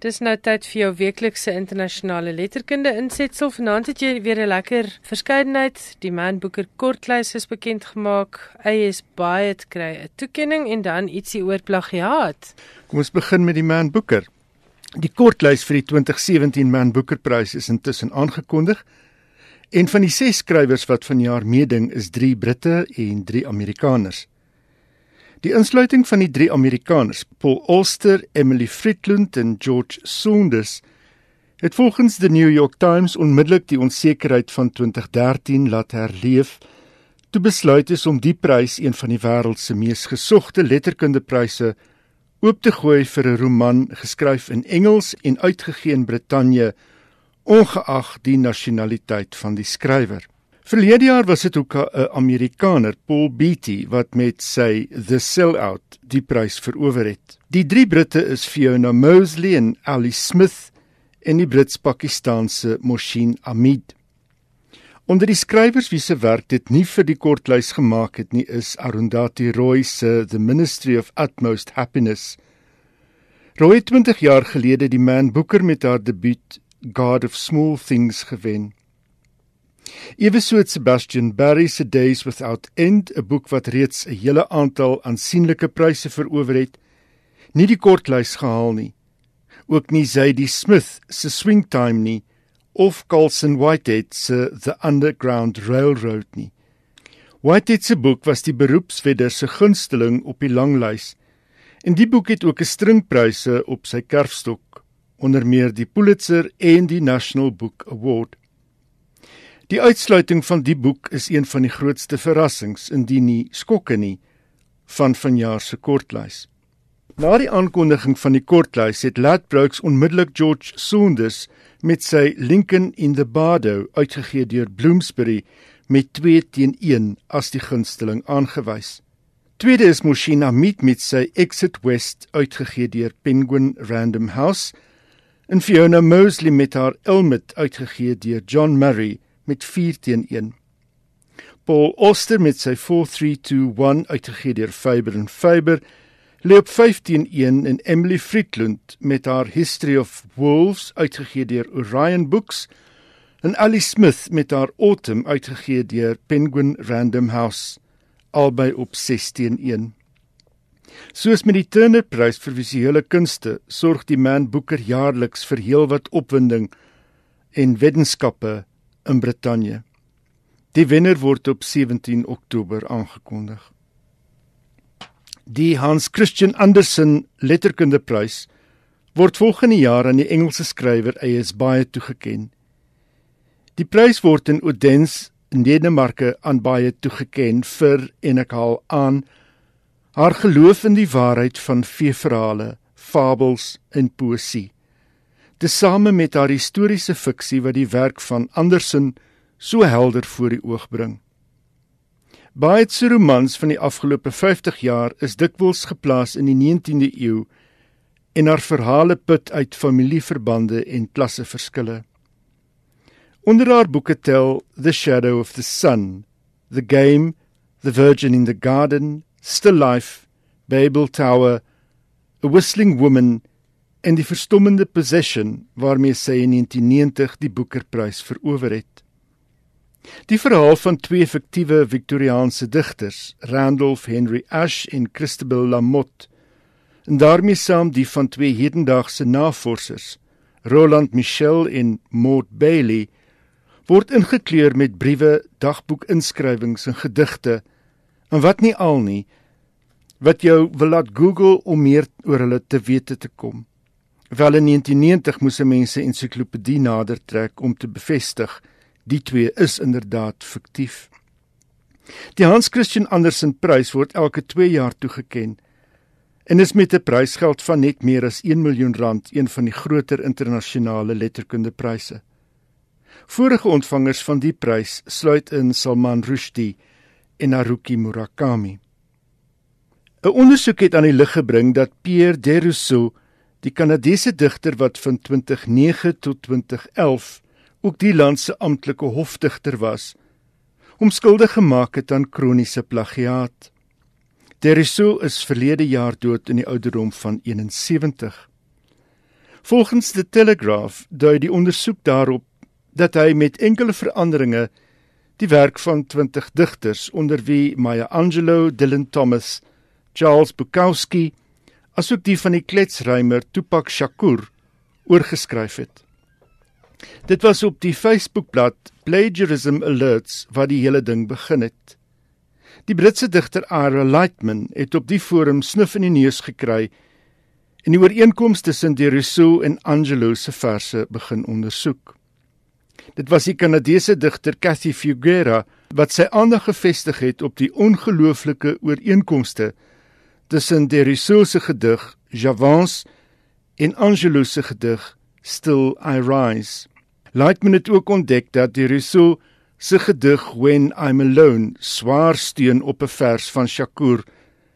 Speaker 1: Dis nou tyd vir jou weeklikse internasionale letterkunde insetsel. Vanaand het jy weer 'n lekker verskeidenheid. Die Man Booker kortlys is bekend gemaak. Is baie het kry 'n toekenning en dan ietsie oor plagiaat.
Speaker 8: Kom ons begin met die Man Booker. Die kortlys vir die 2017 Man Booker Prys is intussen aangekondig. En van die 6 skrywers wat vanjaar meeding is 3 Britte en 3 Amerikaners. Die insluiting van die drie Amerikaners, Paul Auster, Emily Fritland en George Saunders, het volgens die New York Times onmiddellik die onsekerheid van 2013 laat herleef toe besluit is om die prys, een van die wêreld se mees gesogte letterkundepryse, oop te gooi vir 'n roman geskryf in Engels en uitgegee in Brittanje, ongeag die nasionaliteit van die skrywer. Verlede jaar was dit ook 'n Amerikaner, Paul Beatty, wat met sy The Sellout die prys verower het. Die drie Britte is Fiona Mosley en Ali Smith en die Brits-Pakistaanse Moshin Amid. Onder die skrywers wie se werk dit nie vir die kortlys gemaak het nie, is Arundhati Roy se The Ministry of Utmost Happiness. Roy het 20 jaar gelede die Man Booker met haar debuut God of Small Things gewen. Eweso het Sebastian Barry se Days Without End, 'n boek wat reeds 'n hele aantal aansienlike pryse verower het, nie die kortlys gehaal nie. Ook nie Zadie Smith se Swing Time nie of Colson Whitehead se The Underground Railroad nie. Whitehead se boek was die beroepswedder se gunsteling op die langlys. En die boek het ook 'n string pryse op sy kerfstok, onder meer die Pulitzer en die National Book Award. Die uitsluiting van die boek is een van die grootste verrassings indien nie skokke nie van vanjaar se kortlys. Na die aankondiging van die kortlys het Ladbrokes onmiddellik George Saunders met sy Lincoln in the Bardo uitgegee deur Bloomsbury met 2 teen 1 as die gunsteling aangewys. Tweede is Moshina Meet met sy Exit West uitgegee deur Penguin Random House en Fiona Mosley met haar Elmet uitgegee deur John Murray met 4 teen 1. Paul Oster met sy 4321 uitgegee deur Faber en Faber lê op 15 1 en Emily Friedland met haar History of Wolves uitgegee deur Orion Books en Ali Smith met haar Autumn uitgegee deur Penguin Random House albei op 16 1. Soos met die Turner Prys vir visuele kunste, sorg die Man Booker jaarliks vir heelwat opwinding en wetenskappe in Brittanje. Die wenner word op 17 Oktober aangekondig. Die Hans Christian Andersen Letterkundeprys word volgende jaar aan die Engelse skrywer A.S. Baie toegekend. Die prys word in Odense in Denemarke aan Baie toegekend vir en ek haal aan haar geloof in die waarheid van veeverhale, fabels en poesie tesame met haar historiese fiksie wat die werk van Andersen so helder voor die oog bring. Baie se romans van die afgelope 50 jaar is dikwels geplaas in die 19de eeu en haar verhale put uit familieverbande en klasseverskille. Onder haar boeke tel The Shadow of the Sun, The Game, The Virgin in the Garden, Still Life, Babel Tower, A Whistling Woman en die verstommende possession waarmee sy in 1990 die Booker-prys verower het. Die verhaal van twee fiktiewe Victoriaanse digters, Randolph Henry Ashe en Christabel Lamotte, en daarmee saam die van twee hedendaagse navorsers, Roland Michel en Maud Bailey, word ingekleur met briewe, dagboekinskrywings en gedigte, en wat nie al nie, wat jou wil laat Google om meer oor hulle te wete te kom. Wel in 1990 moes mense ensiklopedie nader trek om te bevestig die twee is inderdaad fiktief. Die Hans Christian Andersen prys word elke 2 jaar toegekend en is met 'n prysgeld van net meer as 1 miljoen rand een van die groter internasionale letterkundepryse. Vorige ontvangers van die prys sluit in Salman Rushdie en Haruki Murakami. 'n Ondersoek het aan die lig gebring dat Pierre Derousseau die Kanadese digter wat van 2009 tot 2011 ook die land se amptelike hofdigter was, hom skuldig gemaak het aan kroniese plagiaat. Derisou is verlede jaar dood in die ouderdom van 71. Volgens die Telegraph dui die ondersoek daarop dat hy met enkele veranderinge die werk van 20 digters onder wie Maya Angelou, Dylan Thomas, Charles Bukowski, asook die van die kletsrymer Tupac Shakur oorgeskryf het. Dit was op die Facebookblad Plagiarism Alerts waar die hele ding begin het. Die Britse digter Ira Lightman het op die forum snuf in die neus gekry en die ooreenkomste tussen Rousseau en Angelo se verse begin ondersoek. Dit was die Kanadese digter Cathy Figuera wat sy aandag gefestig het op die ongelooflike ooreenkomste tussen Rousseau se gedig Javance en Angelo se gedig Still I Rise. Lightman het ook ontdek dat Rousseau se gedig When I'm Alone swaar steun op 'n vers van Shakur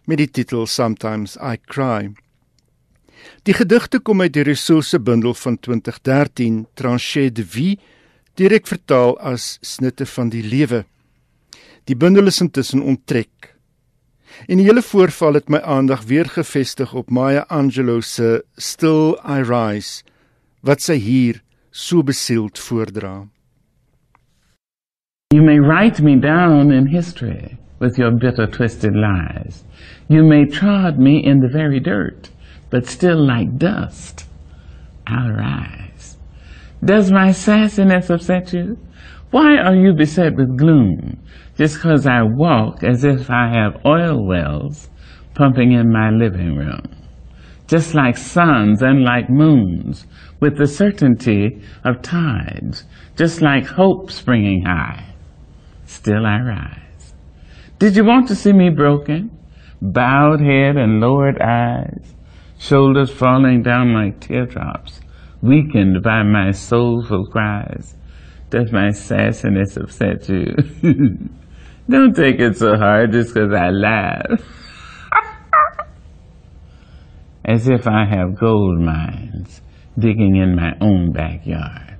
Speaker 8: met die titel Sometimes I Cry. Die gedigte kom uit die Rousseau se bundel van 2013 Tranchées de vie direk vertaal as snitte van die lewe. Die bundel is intussen onttrek. En die hele voorval het my aandag weer gefestig op Maya Angelou se Still I Rise wat sy hier so besield voordra.
Speaker 9: You may write me down in history with your bitter twisted lies. You may trod me in the very dirt, but still like dust I'll rise. Does my sassiness upset you? Why are you beset with gloom just because I walk as if I have oil wells pumping in my living room? Just like suns and like moons, with the certainty of tides, just like hope springing high, still I rise. Did you want to see me broken? Bowed head and lowered eyes, shoulders falling down like teardrops, weakened by my soulful cries. Does my sassiness upset [LAUGHS] you? Don't take it so hard just because I laugh. [LAUGHS] As if I have gold mines digging in my own backyard.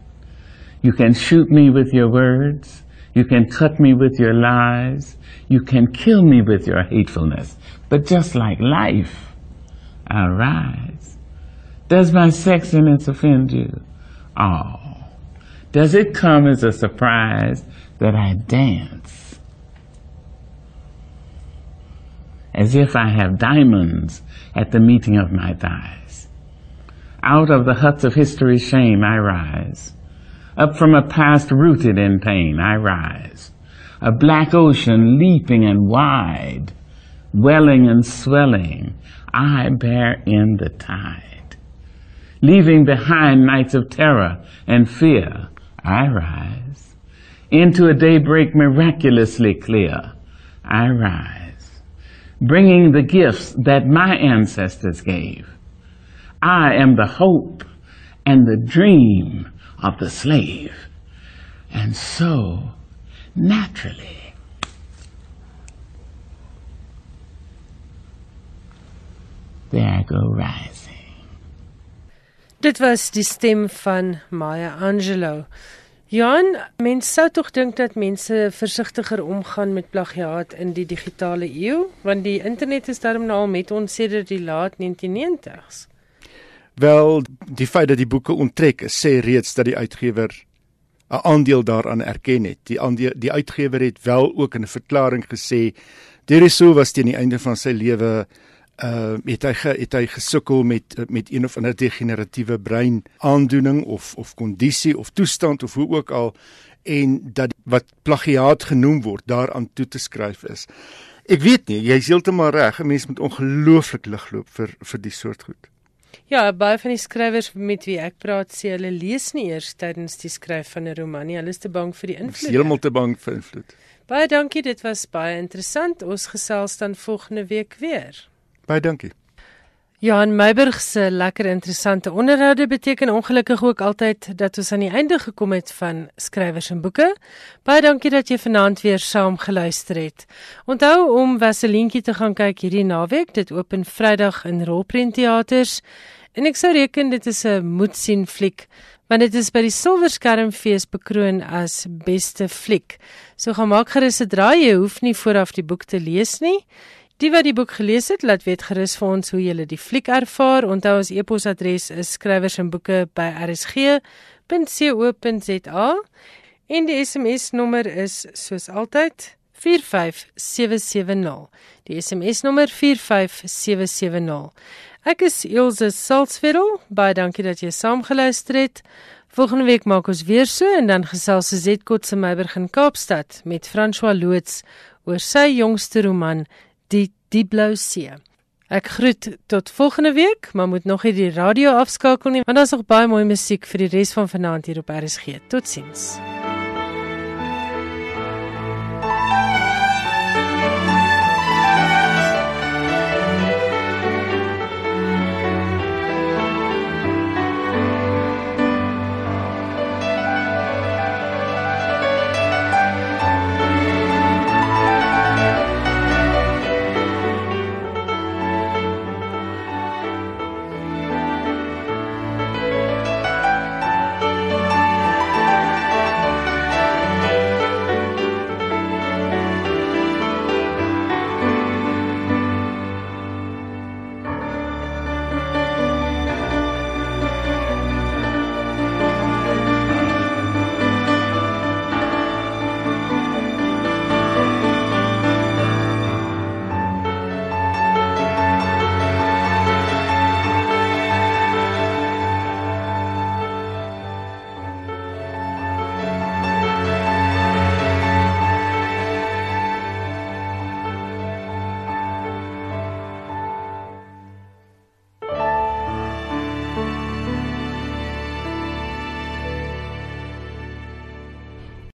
Speaker 9: You can shoot me with your words. You can cut me with your lies. You can kill me with your hatefulness. But just like life, I'll rise. Does my sexiness offend you? Oh. Does it come as a surprise that I dance? As if I have diamonds at the meeting of my thighs. Out of the huts of history's shame I rise. Up from a past rooted in pain I rise. A black ocean leaping and wide, welling and swelling, I bear in the tide. Leaving behind nights of terror and fear, I rise. Into a daybreak miraculously clear, I rise. Bringing the gifts that my ancestors gave. I am the hope and the dream of the slave. And so, naturally, there I go rising.
Speaker 1: Dit was die stem van Maya Angelou. Jan, mens sou tog dink dat mense versigtiger omgaan met plagiaat in die digitale eeu, want die internet is darm nou al met ons sedert die laat 1990s.
Speaker 8: Wel, die feit dat die boeke onttrek is, sê reeds dat die uitgewer 'n aandeel daaraan erken het. Die aandeel, die uitgewer het wel ook in 'n verklaring gesê Deriso was teen die einde van sy lewe uh het hy ge, het hy gesukkel met met een of ander degeneratiewe brein aandoening of of kondisie of toestand of hoe ook al en dat wat plagiaat genoem word daaraan toe te skryf is. Ek weet nie, jy's heeltemal reg, 'n mens moet ongelooflik ligloop vir vir die soort goed.
Speaker 1: Ja, baie van die skrywers met wie ek praat sê hulle lees nie eers tydens die skryf van 'n roman nie. Hulle is te bang vir die invloed.
Speaker 8: Heeltemal te bang vir invloed.
Speaker 1: Baie dankie, dit was baie interessant. Ons gesels dan volgende week weer.
Speaker 8: Baie dankie.
Speaker 1: Johan Meiburg se lekker interessante onderhoude beteken ongelukkig ook altyd dat ons aan die einde gekom het van skrywers en boeke. Baie dankie dat jy vanaand weer saam geluister het. Onthou om Vaselientjie te gaan kyk hierdie naweek. Dit open Vrydag in Rolprentteaters. En ek sou reken dit is 'n moet sien fliek want dit is by die Silverskermfees bekroon as beste fliek. So gaan maak gerus 'n draai, jy hoef nie vooraf die boek te lees nie. Die wat die boek gelees het, laat weet gerus vir ons hoe julle die fliek ervaar. Onthou ons e-posadres is skrywersenboeke@rsg.co.za en die SMS nommer is soos altyd 45770. Die SMS nommer 45770. Ek is Elsje Salzwetel. Baie dankie dat jy saamgeluister het. Volgende week maak ons weer so en dan gesels Zet Kotse Meiberg in Kaapstad met François Loots oor sy jongste roman Die Die Blou See. Ek groet tot volgende week, maar moet nog nie die radio afskakel nie want daar's nog baie mooi musiek vir die res van vanaand hier op RSG. Totsiens.